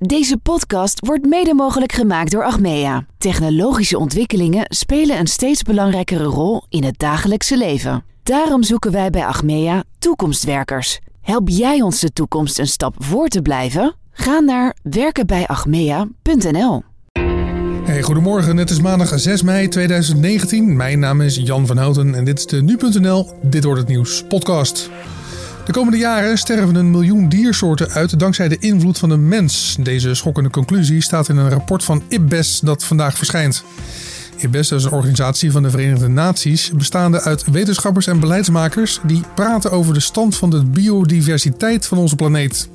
Deze podcast wordt mede mogelijk gemaakt door Achmea. Technologische ontwikkelingen spelen een steeds belangrijkere rol in het dagelijkse leven. Daarom zoeken wij bij Achmea toekomstwerkers. Help jij ons de toekomst een stap voor te blijven? Ga naar werkenbijachmea.nl. Hey, goedemorgen, het is maandag 6 mei 2019. Mijn naam is Jan van Houten en dit is de Nu.nl Dit wordt het nieuws podcast. De komende jaren sterven een miljoen diersoorten uit dankzij de invloed van de mens. Deze schokkende conclusie staat in een rapport van IPBES dat vandaag verschijnt. IPBES is een organisatie van de Verenigde Naties bestaande uit wetenschappers en beleidsmakers die praten over de stand van de biodiversiteit van onze planeet.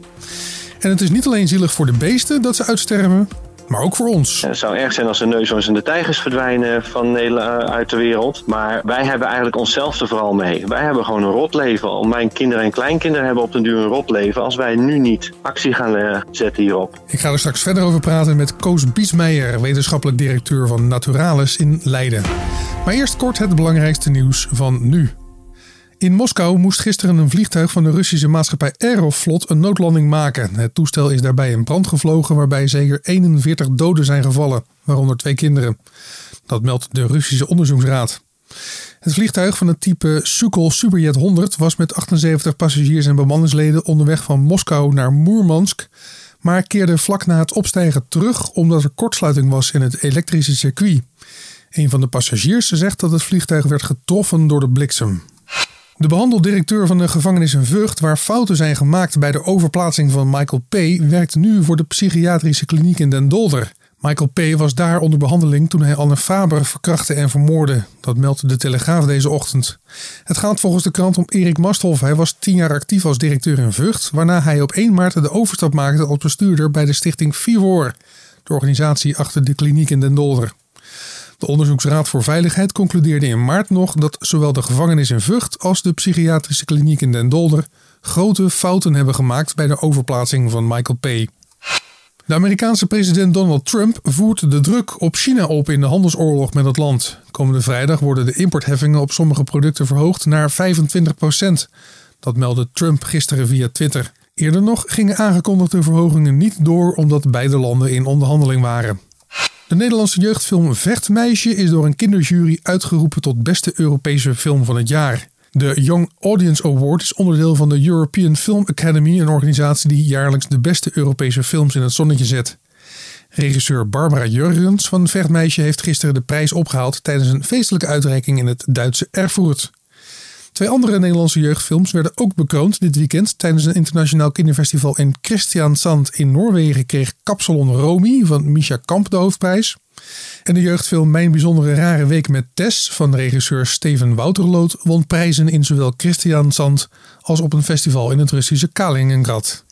En het is niet alleen zielig voor de beesten dat ze uitsterven, maar ook voor ons. Het zou erg zijn als de neushoorns en de tijgers verdwijnen van eh, uit de wereld. Maar wij hebben eigenlijk onszelf er vooral mee. Wij hebben gewoon een rotleven. Mijn kinderen en kleinkinderen hebben op den duur een rotleven als wij nu niet actie gaan eh, zetten hierop. Ik ga er straks verder over praten met Koos Biesmeijer, wetenschappelijk directeur van Naturalis in Leiden. Maar eerst kort het belangrijkste nieuws van nu. In Moskou moest gisteren een vliegtuig van de Russische maatschappij Aeroflot een noodlanding maken. Het toestel is daarbij in brand gevlogen waarbij zeker 41 doden zijn gevallen, waaronder twee kinderen. Dat meldt de Russische onderzoeksraad. Het vliegtuig van het type Sukhoi Superjet 100 was met 78 passagiers en bemanningsleden onderweg van Moskou naar Moermansk, maar keerde vlak na het opstijgen terug omdat er kortsluiting was in het elektrische circuit. Een van de passagiers zegt dat het vliegtuig werd getroffen door de bliksem. De behandeldirecteur van de gevangenis in Vught, waar fouten zijn gemaakt bij de overplaatsing van Michael P., werkt nu voor de psychiatrische kliniek in Den Dolder. Michael P. was daar onder behandeling toen hij Anne Faber verkrachtte en vermoordde. Dat meldt de Telegraaf deze ochtend. Het gaat volgens de krant om Erik Masthoff. Hij was tien jaar actief als directeur in Vught, waarna hij op 1 maart de overstap maakte als bestuurder bij de stichting Vivor, de organisatie achter de kliniek in Den Dolder. De Onderzoeksraad voor Veiligheid concludeerde in maart nog dat zowel de gevangenis in Vught als de psychiatrische kliniek in Den Dolder grote fouten hebben gemaakt bij de overplaatsing van Michael P. De Amerikaanse president Donald Trump voert de druk op China op in de handelsoorlog met het land. Komende vrijdag worden de importheffingen op sommige producten verhoogd naar 25% Dat meldde Trump gisteren via Twitter. Eerder nog gingen aangekondigde verhogingen niet door omdat beide landen in onderhandeling waren. De Nederlandse jeugdfilm Vechtmeisje is door een kinderjury uitgeroepen tot beste Europese film van het jaar. De Young Audience Award is onderdeel van de European Film Academy, een organisatie die jaarlijks de beste Europese films in het zonnetje zet. Regisseur Barbara Jurgens van Vechtmeisje heeft gisteren de prijs opgehaald tijdens een feestelijke uitreiking in het Duitse Erfurt. Twee andere Nederlandse jeugdfilms werden ook bekroond dit weekend. Tijdens een internationaal kinderfestival in Christiansand in Noorwegen kreeg Kapsalon Romy van Misha Kamp de hoofdprijs. En de jeugdfilm Mijn bijzondere rare week met Tess van regisseur Steven Wouterloot won prijzen in zowel Christiansand als op een festival in het Russische Kaliningrad.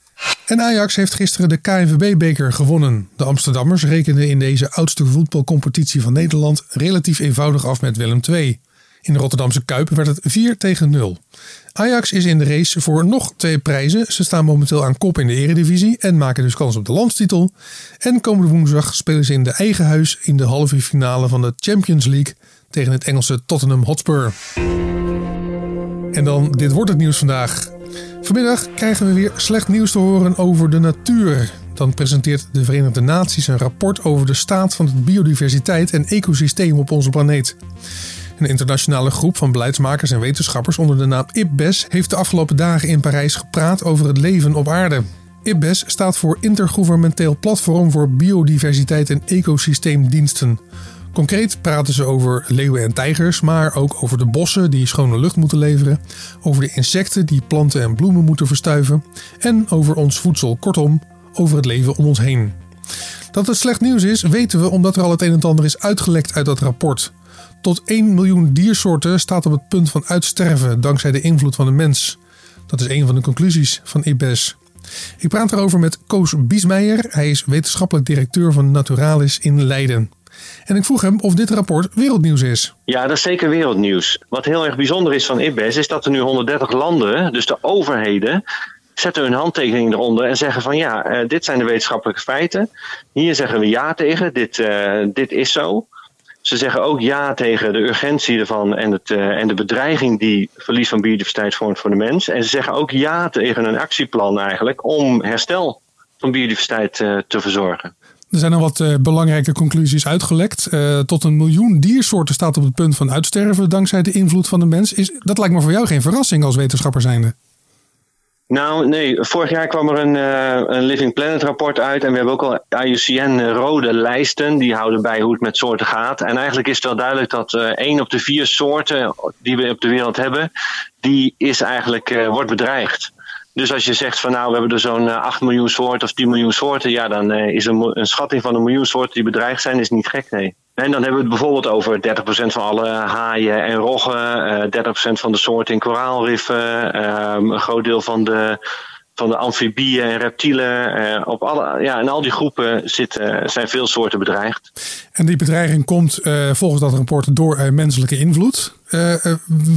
En Ajax heeft gisteren de KNVB-beker gewonnen. De Amsterdammers rekenden in deze oudste voetbalcompetitie van Nederland relatief eenvoudig af met Willem II. In de Rotterdamse Kuip werd het 4 tegen 0. Ajax is in de race voor nog twee prijzen. Ze staan momenteel aan kop in de eredivisie en maken dus kans op de landstitel. En komende woensdag spelen ze in de eigen huis in de halve finale van de Champions League tegen het Engelse Tottenham Hotspur. En dan, dit wordt het nieuws vandaag. Vanmiddag krijgen we weer slecht nieuws te horen over de natuur. Dan presenteert de Verenigde Naties een rapport over de staat van de biodiversiteit en ecosysteem op onze planeet. Een internationale groep van beleidsmakers en wetenschappers onder de naam IPBES heeft de afgelopen dagen in Parijs gepraat over het leven op aarde. IPBES staat voor Intergouvernementeel Platform voor Biodiversiteit en Ecosysteemdiensten. Concreet praten ze over leeuwen en tijgers, maar ook over de bossen die schone lucht moeten leveren, over de insecten die planten en bloemen moeten verstuiven en over ons voedsel, kortom, over het leven om ons heen. Dat het slecht nieuws is, weten we omdat er al het een en ander is uitgelekt uit dat rapport. Tot 1 miljoen diersoorten staat op het punt van uitsterven dankzij de invloed van de mens. Dat is een van de conclusies van IPBES. Ik praat erover met Koos Biesmeijer. Hij is wetenschappelijk directeur van Naturalis in Leiden. En ik vroeg hem of dit rapport wereldnieuws is. Ja, dat is zeker wereldnieuws. Wat heel erg bijzonder is van IPBES is dat er nu 130 landen, dus de overheden, zetten hun handtekening eronder en zeggen van ja, eh, dit zijn de wetenschappelijke feiten. Hier zeggen we ja tegen, dit, uh, dit is zo. Ze zeggen ook ja tegen de urgentie ervan en, het, uh, en de bedreiging die verlies van biodiversiteit vormt voor de mens. En ze zeggen ook ja tegen een actieplan eigenlijk om herstel van biodiversiteit te verzorgen. Er zijn al wat belangrijke conclusies uitgelekt. tot een miljoen diersoorten staat op het punt van uitsterven dankzij de invloed van de mens. Is, dat lijkt me voor jou geen verrassing als wetenschapper zijnde. Nou, nee. Vorig jaar kwam er een, uh, een Living Planet rapport uit. En we hebben ook al IUCN rode lijsten. Die houden bij hoe het met soorten gaat. En eigenlijk is het wel duidelijk dat uh, één op de vier soorten die we op de wereld hebben, die is eigenlijk, uh, wordt bedreigd. Dus als je zegt van nou, we hebben er zo'n 8 miljoen soorten of 10 miljoen soorten, ja, dan is een, een schatting van een miljoen soorten die bedreigd zijn, is niet gek, nee. En dan hebben we het bijvoorbeeld over 30% van alle haaien en roggen, 30% eh, van de soorten in koraalriffen, ehm, een groot deel van de, van de amfibieën en reptielen. Eh, op alle, ja, in al die groepen zitten, zijn veel soorten bedreigd. En die bedreiging komt uh, volgens dat rapport door menselijke invloed.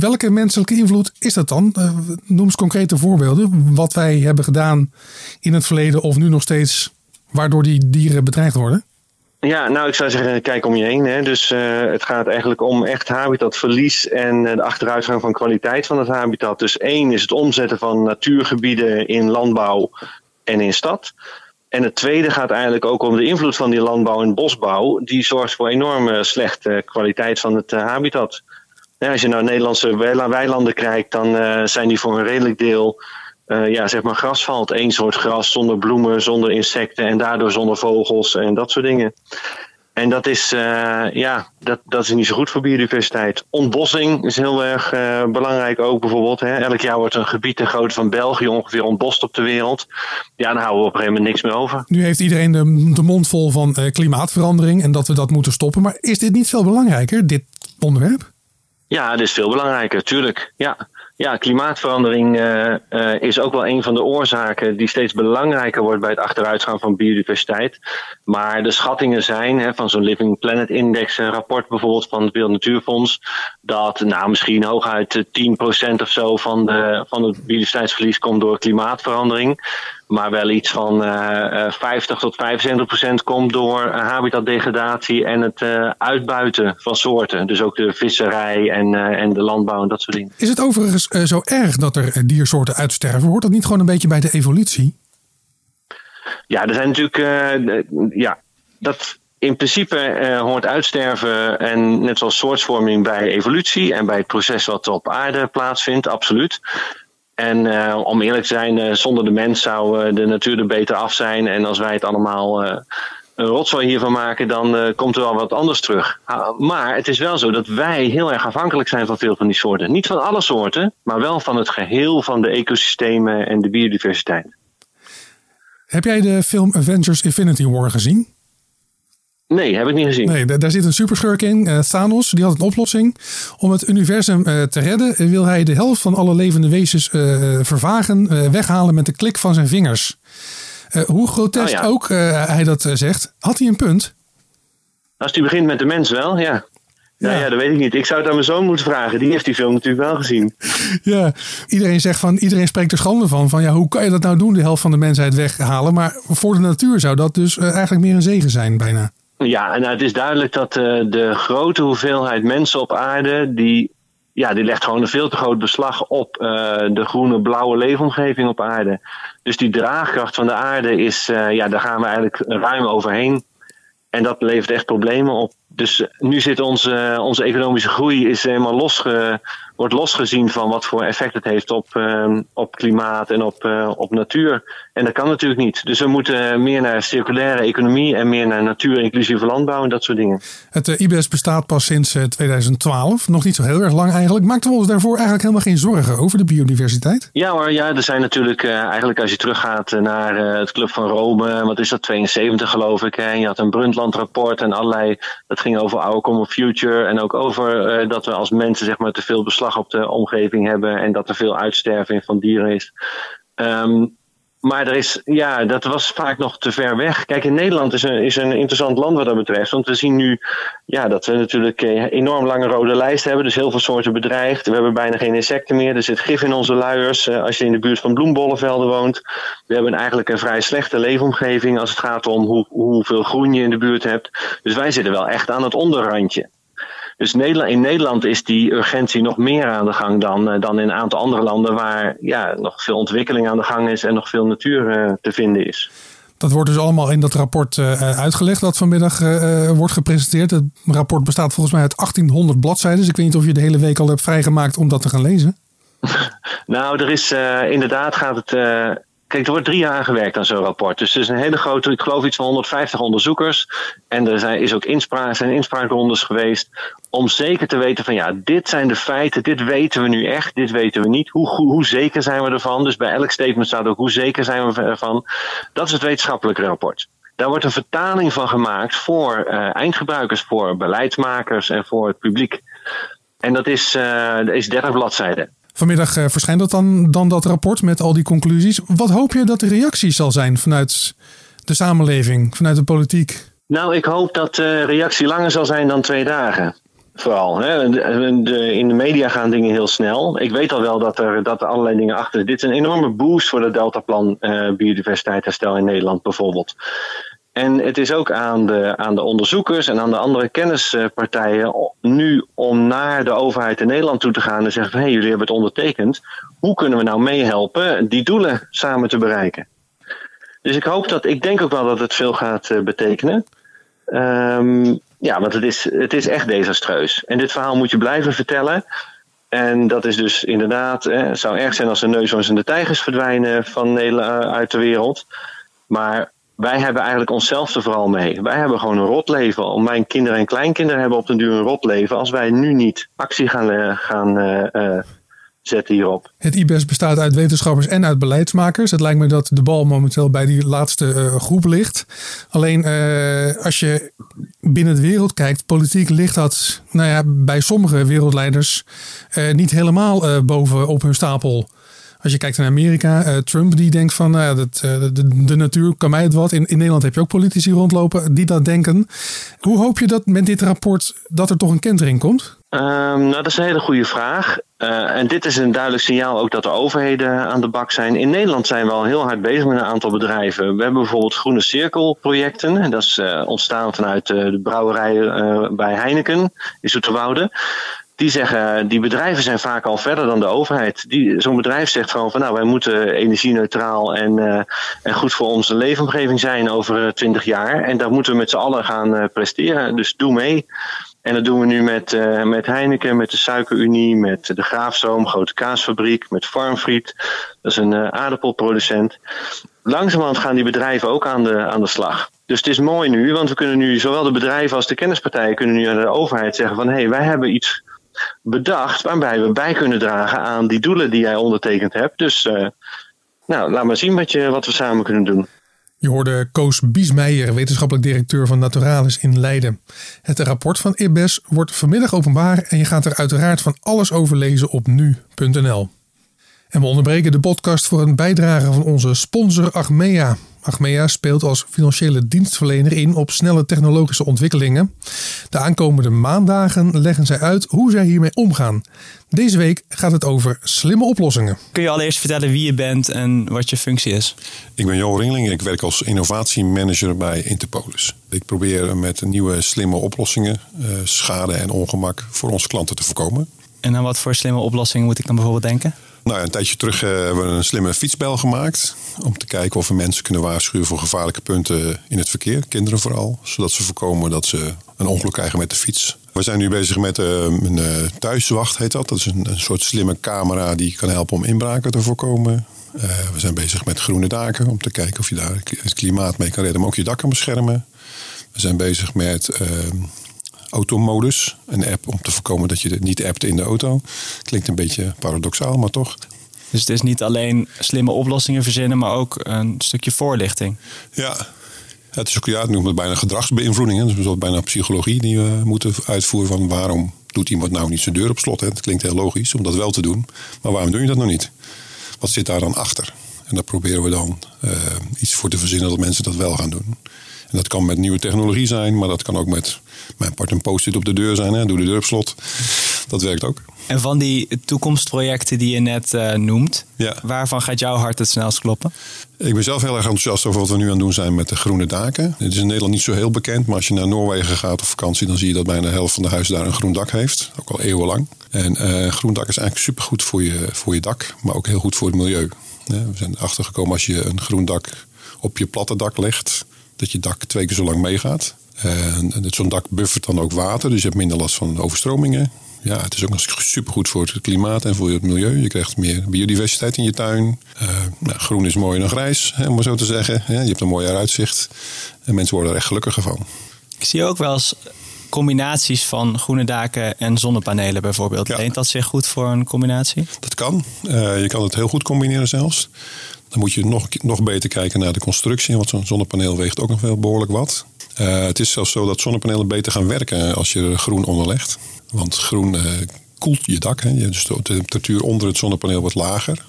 welke menselijke invloed is dat dan? noem eens concrete voorbeelden. Wat wij hebben gedaan in het verleden of nu nog steeds, waardoor die dieren bedreigd worden? Ja, nou ik zou zeggen, kijk om je heen. Hè. Dus uh, het gaat eigenlijk om echt habitatverlies en uh, de achteruitgang van kwaliteit van het habitat. Dus één is het omzetten van natuurgebieden in landbouw en in stad. En het tweede gaat eigenlijk ook om de invloed van die landbouw en bosbouw. Die zorgt voor enorme slechte kwaliteit van het uh, habitat. Ja, als je naar Nederlandse weilanden kijkt, dan zijn die voor een redelijk deel uh, ja, zeg maar grasvalt. Eén soort gras zonder bloemen, zonder insecten en daardoor zonder vogels en dat soort dingen. En dat is, uh, ja, dat, dat is niet zo goed voor biodiversiteit. Ontbossing is heel erg uh, belangrijk ook bijvoorbeeld. Hè. Elk jaar wordt een gebied te groot van België ongeveer ontbost op de wereld. Ja, dan houden we op een gegeven moment niks meer over. Nu heeft iedereen de, de mond vol van klimaatverandering en dat we dat moeten stoppen. Maar is dit niet veel belangrijker, dit onderwerp? Ja, dit is veel belangrijker, tuurlijk. Ja. Ja, klimaatverandering uh, uh, is ook wel een van de oorzaken die steeds belangrijker wordt bij het achteruitgaan van biodiversiteit. Maar de schattingen zijn hè, van zo'n Living Planet Index, rapport bijvoorbeeld van het Wereld Natuurfonds, dat nou, misschien hooguit 10% of zo van, de, van het biodiversiteitsverlies komt door klimaatverandering maar wel iets van uh, 50 tot 75 procent komt door habitatdegradatie en het uitbuiten van soorten. Dus ook de visserij en, en de landbouw en dat soort dingen. Is het overigens zo erg dat er diersoorten uitsterven? Hoort dat niet gewoon een beetje bij de evolutie? Ja, er zijn natuurlijk. ja, dat, in principe uh, hoort uitsterven en net zoals soortvorming bij evolutie en bij het proces wat op aarde plaatsvindt, absoluut. En uh, om eerlijk te zijn, uh, zonder de mens zou uh, de natuur er beter af zijn. En als wij het allemaal een rotzooi hiervan maken, dan komt er wel wat anders terug. maar het is wel zo dat wij heel erg afhankelijk zijn van veel van die soorten. Niet van alle soorten, maar wel van het geheel van de ecosystemen en de biodiversiteit. Heb jij de film Avengers Infinity War gezien? Nee, heb ik niet gezien. Nee, daar zit een superschurk in, uh, Thanos. Die had een oplossing. Om het universum uh, te redden wil hij de helft van alle levende wezens uh, vervagen, weghalen met de klik van zijn vingers. hoe grotesk oh, ja. ook hij dat zegt, had hij een punt? Als hij begint met de mens wel, ja. Ja. ja, dat weet ik niet. Ik zou het aan mijn zoon moeten vragen. Die heeft die film natuurlijk wel gezien. Ja, iedereen zegt van, iedereen spreekt er schande van. Van ja, hoe kan je dat nou doen, de helft van de mensheid weghalen? Maar voor de natuur zou dat dus eigenlijk meer een zegen zijn, bijna. Ja, en nou, het is duidelijk dat uh, de grote hoeveelheid mensen op aarde, die, ja, die legt gewoon een veel te groot beslag op uh, de groene, blauwe leefomgeving op aarde. Dus die draagkracht van de aarde is, ja, daar gaan we eigenlijk ruim overheen. En dat levert echt problemen op. Dus nu zit onze, onze economische groei is helemaal losge, wordt losgezien van wat voor effect het heeft op, uh, op klimaat en op, uh, op natuur. En dat kan natuurlijk niet. Dus we moeten meer naar circulaire economie en meer naar natuur, inclusieve landbouw en dat soort dingen. Het IBS bestaat pas sinds 2012. Nog niet zo heel erg lang eigenlijk. Maakten we ons daarvoor eigenlijk helemaal geen zorgen over de biodiversiteit? Ja hoor, ja, er zijn natuurlijk eigenlijk als je teruggaat naar het Club van Rome, wat is dat, 72 geloof ik. Hè? Je had een Brundtland-rapport en allerlei, dat ging over our common future en ook over dat we als mensen zeg maar te veel beslag op de omgeving hebben en dat er veel uitsterving van dieren is. Um, maar er is, ja, dat was vaak nog te ver weg. Kijk, in Nederland is een, is een interessant land wat dat betreft. Want we zien nu ja, dat we natuurlijk een enorm lange rode lijst hebben. Dus heel veel soorten bedreigd. We hebben bijna geen insecten meer. Er zit gif in onze luiers. Eh, als je in de buurt van bloembollenvelden woont. We hebben eigenlijk een vrij slechte leefomgeving als het gaat om hoe, hoeveel groen je in de buurt hebt. Dus wij zitten wel echt aan het onderrandje. Dus in Nederland is die urgentie nog meer aan de gang dan, eh, dan in een aantal andere landen waar ja, nog veel ontwikkeling aan de gang is en nog veel natuur eh, te vinden is. Dat wordt dus allemaal in dat rapport uitgelegd dat vanmiddag wordt gepresenteerd. Het rapport bestaat volgens mij uit 1800 bladzijden. Dus ik weet niet of je de hele week al hebt vrijgemaakt om dat te gaan lezen. Nou, er is inderdaad gaat het Kijk, er wordt drie jaar gewerkt aan zo'n rapport. Dus er is een hele grote, ik geloof iets van 150 onderzoekers. En er zijn, is ook inspraak, zijn inspraakrondes geweest. Om zeker te weten van ja, dit zijn de feiten, dit weten we nu echt, dit weten we niet. Hoe, hoe, hoe zeker zijn we ervan? Dus bij elk statement staat ook hoe zeker zijn we ervan. Dat is het wetenschappelijke rapport. Daar wordt een vertaling van gemaakt voor uh, eindgebruikers, voor beleidsmakers en voor het publiek. En dat is, uh, is 30 bladzijden. Vanmiddag uh, verschijnt dat dan, dan dat rapport met al die conclusies. Wat hoop je dat de reactie zal zijn vanuit de samenleving, vanuit de politiek? Nou, ik hoop dat de reactie langer zal zijn dan twee dagen. Vooral. In de media gaan dingen heel snel. Ik weet al wel dat er, dat er allerlei dingen achter zitten. Dit is een enorme boost voor het Deltaplan uh, biodiversiteit herstel in Nederland bijvoorbeeld. En het is ook aan de, aan de onderzoekers en aan de andere kennispartijen nu om naar de overheid in Nederland toe te gaan en zeggen van hé, hey, jullie hebben het ondertekend. Hoe kunnen we nou meehelpen die doelen samen te bereiken? Dus ik hoop dat, ik denk ook wel dat het veel gaat uh, betekenen. Um, ja, want het is, het is echt desastreus. En dit verhaal moet je blijven vertellen. En dat is dus inderdaad, eh, het zou erg zijn als de neushoorns en de tijgers verdwijnen van Nederland, uit de wereld. Maar wij hebben eigenlijk onszelf er vooral mee. Wij hebben gewoon een rot leven. Mijn kinderen en kleinkinderen hebben op den duur een rot leven. Als wij nu niet actie gaan, uh, gaan uh, zetten hierop. Het IBES bestaat uit wetenschappers en uit beleidsmakers. Het lijkt me dat de bal momenteel bij die laatste groep ligt. Alleen als je binnen de wereld kijkt, politiek ligt dat nou ja, bij sommige wereldleiders niet helemaal boven op hun stapel. Als je kijkt naar Amerika, uh, Trump die denkt van uh, dat, uh, de, natuur kan mij het wat. In, in Nederland heb je ook politici rondlopen die dat denken. Hoe hoop je dat met dit rapport dat er toch een kentering komt? Um, nou, dat is een hele goede vraag. en dit is een duidelijk signaal ook dat de overheden aan de bak zijn. In Nederland zijn we al heel hard bezig met een aantal bedrijven. We hebben bijvoorbeeld Groene Cirkel projecten. En dat is ontstaan vanuit de brouwerij bij Heineken in Zoeterwoude die zeggen, die bedrijven zijn vaak al verder dan de overheid. Zo'n bedrijf zegt gewoon van nou, wij moeten energie-neutraal en, uh, en goed voor onze leefomgeving zijn over twintig jaar. En daar moeten we met z'n allen gaan uh, presteren. Dus doe mee. En dat doen we nu met, uh, met Heineken, met de Suikerunie, met de Graafzoom, grote kaasfabriek, met Farmfried. Dat is een aardappelproducent. Langzamerhand gaan die bedrijven ook aan de, aan de slag. Dus het is mooi nu, want we kunnen nu, zowel de bedrijven als de kennispartijen, kunnen nu aan de overheid zeggen van hé, hey, wij hebben iets bedacht waarbij we bij kunnen dragen aan die doelen die jij ondertekend hebt. Dus uh, nou, laat maar zien wat, je, wat we samen kunnen doen. Je hoorde Koos Biesmeijer, wetenschappelijk directeur van Naturalis in Leiden. Het rapport van IBES wordt vanmiddag openbaar en je gaat er uiteraard van alles over lezen op nu.nl. En we onderbreken de podcast voor een bijdrage van onze sponsor Achmea. Achmea speelt als financiële dienstverlener in op snelle technologische ontwikkelingen. De aankomende maandagen leggen zij uit hoe zij hiermee omgaan. Deze week gaat het over slimme oplossingen. Kun je allereerst vertellen wie je bent en wat je functie is? Ik ben Jo Ringling. Ik werk als innovatiemanager bij Interpolis. Ik probeer met nieuwe slimme oplossingen eh, schade en ongemak voor onze klanten te voorkomen. En aan wat voor slimme oplossingen moet ik dan bijvoorbeeld denken? Nou, een tijdje terug uh, hebben we een slimme fietsbel gemaakt. Om te kijken of we mensen kunnen waarschuwen voor gevaarlijke punten in het verkeer. Kinderen vooral. Zodat ze voorkomen dat ze een ongeluk krijgen met de fiets. We zijn nu bezig met uh, een uh, thuiswacht, heet dat. Dat is een, een, soort slimme camera die kan helpen om inbraken te voorkomen. we zijn bezig met groene daken. Om te kijken of je daar het klimaat mee kan redden. Maar ook je dak kan beschermen. We zijn bezig met automodus. Een app om te voorkomen dat je het niet appt in de auto. Klinkt een beetje paradoxaal, maar toch. Dus het is niet alleen slimme oplossingen verzinnen, maar ook een stukje voorlichting. Ja, het is ook, ja, het noemt het bijna gedragsbeïnvloeding. Hè. Dus bijna psychologie die we moeten uitvoeren van waarom doet iemand nou niet zijn deur op slot. Hè. Het klinkt heel logisch om dat wel te doen, maar waarom doe je dat nou niet? Wat zit daar dan achter? En daar proberen we dan uh, iets voor te verzinnen dat mensen dat wel gaan doen. Dat kan met nieuwe technologie zijn, maar dat kan ook met mijn part een post-it op de deur zijn. Hè, doe de deur op slot. Dat werkt ook. En van die toekomstprojecten die je net uh, noemt, ja. waarvan gaat jouw hart het snelst kloppen? Ik ben zelf heel erg enthousiast over wat we nu aan het doen zijn met de groene daken. Het is in Nederland niet zo heel bekend, maar als je naar Noorwegen gaat op vakantie, dan zie je dat bijna de helft van de huizen daar een groen dak heeft. Ook al eeuwenlang. En uh, groen dak is eigenlijk supergoed voor je, voor je dak, maar ook heel goed voor het milieu. we zijn erachter gekomen als je een groen dak op je platte dak legt, dat je dak twee keer zo lang meegaat. En zo'n dak buffert dan ook water, dus je hebt minder last van overstromingen. Ja, het is ook supergoed voor het klimaat en voor het milieu. Je krijgt meer biodiversiteit in je tuin. Uh, nou, groen is mooier dan grijs, om maar zo te zeggen. je hebt een mooier uitzicht. En mensen worden er echt gelukkiger van. Ik zie ook wel eens combinaties van groene daken en zonnepanelen bijvoorbeeld. Ja. Leent dat zich goed voor een combinatie? Dat kan. Uh, je kan het heel goed combineren zelfs. Dan moet je nog, nog beter kijken naar de constructie. Want zo'n zonnepaneel weegt ook nog wel behoorlijk wat. Uh, het is zelfs zo dat zonnepanelen beter gaan werken als je er groen onder legt. Want groen uh, koelt je dak. Hè. Dus de temperatuur onder het zonnepaneel wordt lager.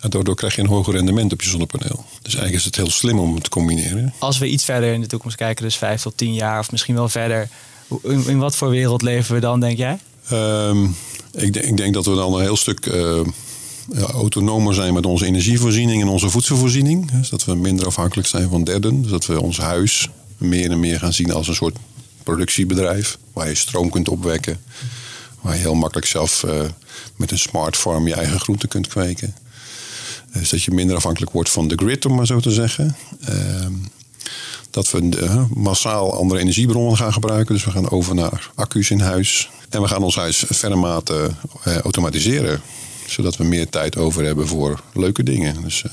En daardoor krijg je een hoger rendement op je zonnepaneel. Dus eigenlijk is het heel slim om het te combineren. Als we iets verder in de toekomst kijken, dus vijf tot tien jaar of misschien wel verder. In, in wat voor wereld leven we dan, denk jij? Um, ik, denk, ik, denk dat we dan een heel stuk uh, autonomer zijn met onze energievoorziening en onze voedselvoorziening. Dus dat we minder afhankelijk zijn van derden. Dus dat we ons huis meer en meer gaan zien als een soort productiebedrijf. Waar je stroom kunt opwekken. Waar je heel makkelijk zelf uh, met een smart farm je eigen groenten kunt kweken. Dus dat je minder afhankelijk wordt van de grid, om maar zo te zeggen. Uh, dat we uh, massaal andere energiebronnen gaan gebruiken. Dus we gaan over naar accu's in huis. En we gaan ons huis verre mate automatiseren. Zodat we meer tijd over hebben voor leuke dingen. Dus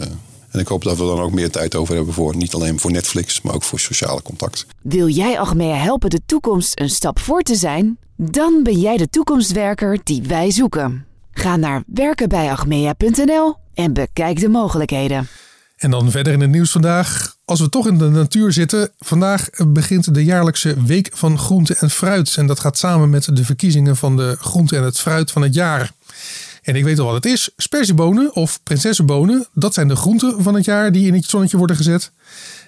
en ik hoop dat we dan ook meer tijd over hebben voor niet alleen voor Netflix, maar ook voor sociale contact. Wil jij Achmea helpen de toekomst een stap voor te zijn? Dan ben jij de toekomstwerker die wij zoeken. Ga naar werkenbijachmea.nl en bekijk de mogelijkheden. En dan verder in het nieuws vandaag. Als we toch in de natuur zitten, vandaag begint de jaarlijkse Week van Groente en Fruit. En dat gaat samen met de verkiezingen van de groente en het fruit van het jaar. En ik weet al wat het is. Sperziebonen of prinsessenbonen, dat zijn de groenten van het jaar die in het zonnetje worden gezet.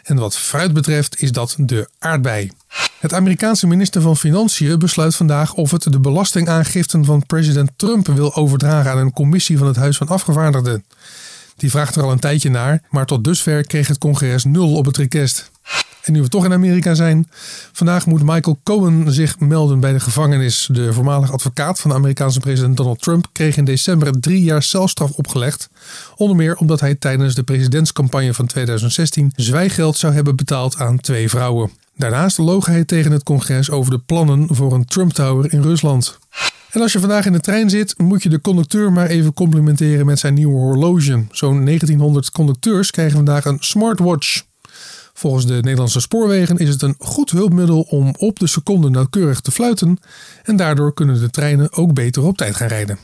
En wat fruit betreft is dat de aardbei. Het Amerikaanse minister van Financiën besluit vandaag of het de belastingaangiften van president Trump wil overdragen aan een commissie van het Huis van Afgevaardigden. Die vraagt er al een tijdje naar, maar tot dusver kreeg het congres nul op het request. En nu we toch in Amerika zijn, vandaag moet Michael Cohen zich melden bij de gevangenis. De voormalig advocaat van de Amerikaanse president Donald Trump kreeg in december drie jaar celstraf opgelegd. Onder meer omdat hij tijdens de presidentscampagne van 2016 zwijgeld zou hebben betaald aan twee vrouwen. Daarnaast loog hij tegen het congres over de plannen voor een Trump Tower in Rusland. En als je vandaag in de trein zit, moet je de conducteur maar even complimenteren met zijn nieuwe horloge. Zo'n 1900 conducteurs krijgen vandaag een smartwatch. Volgens de Nederlandse spoorwegen is het een goed hulpmiddel om op de seconde nauwkeurig te fluiten en daardoor kunnen de treinen ook beter op tijd gaan rijden.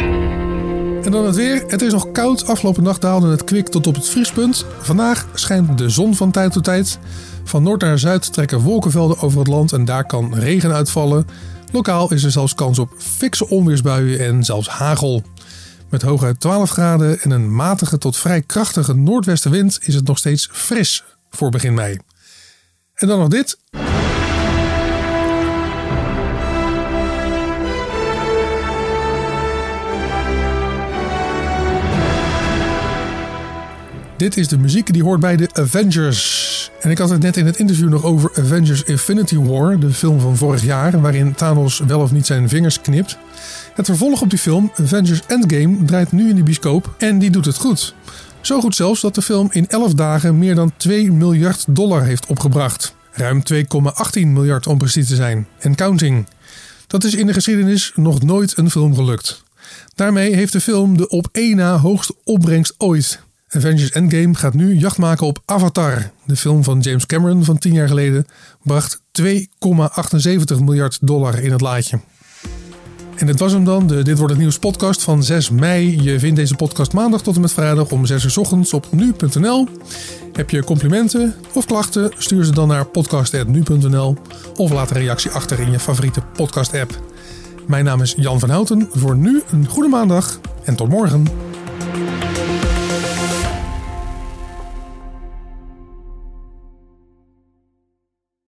En dan het weer. Het is nog koud. Afgelopen nacht daalde het kwik tot op het vriespunt. Vandaag schijnt de zon van tijd tot tijd. Van noord naar zuid trekken wolkenvelden over het land en daar kan regen uitvallen. Lokaal is er zelfs kans op fikse onweersbuien en zelfs hagel. Met hooguit 12 graden en een matige tot vrij krachtige noordwestenwind is het nog steeds fris voor begin mei. En dan nog dit. Dit is de muziek die hoort bij de Avengers. En ik had het net in het interview nog over Avengers Infinity War, de film van vorig jaar, waarin Thanos wel of niet zijn vingers knipt. Het vervolg op die film, Avengers Endgame, draait nu in de bioscoop en die doet het goed. Zo goed zelfs dat de film in 11 dagen meer dan 2 miljard dollar heeft opgebracht. Ruim 2,18 miljard om precies te zijn. En counting. Dat is in de geschiedenis nog nooit een film gelukt. Daarmee heeft de film de op één na hoogste opbrengst ooit. Avengers Endgame gaat nu jacht maken op Avatar. De film van James Cameron van 10 jaar geleden bracht 2,78 miljard dollar in het laadje. En dit was hem dan, de Dit Wordt Het Nieuws podcast van 6 mei. Je vindt deze podcast maandag tot en met vrijdag om 6 uur s ochtends op nu.nl. Heb je complimenten of klachten, stuur ze dan naar podcast.nu.nl of laat een reactie achter in je favoriete podcast app. Mijn naam is Jan van Houten. Voor nu een goede maandag en tot morgen.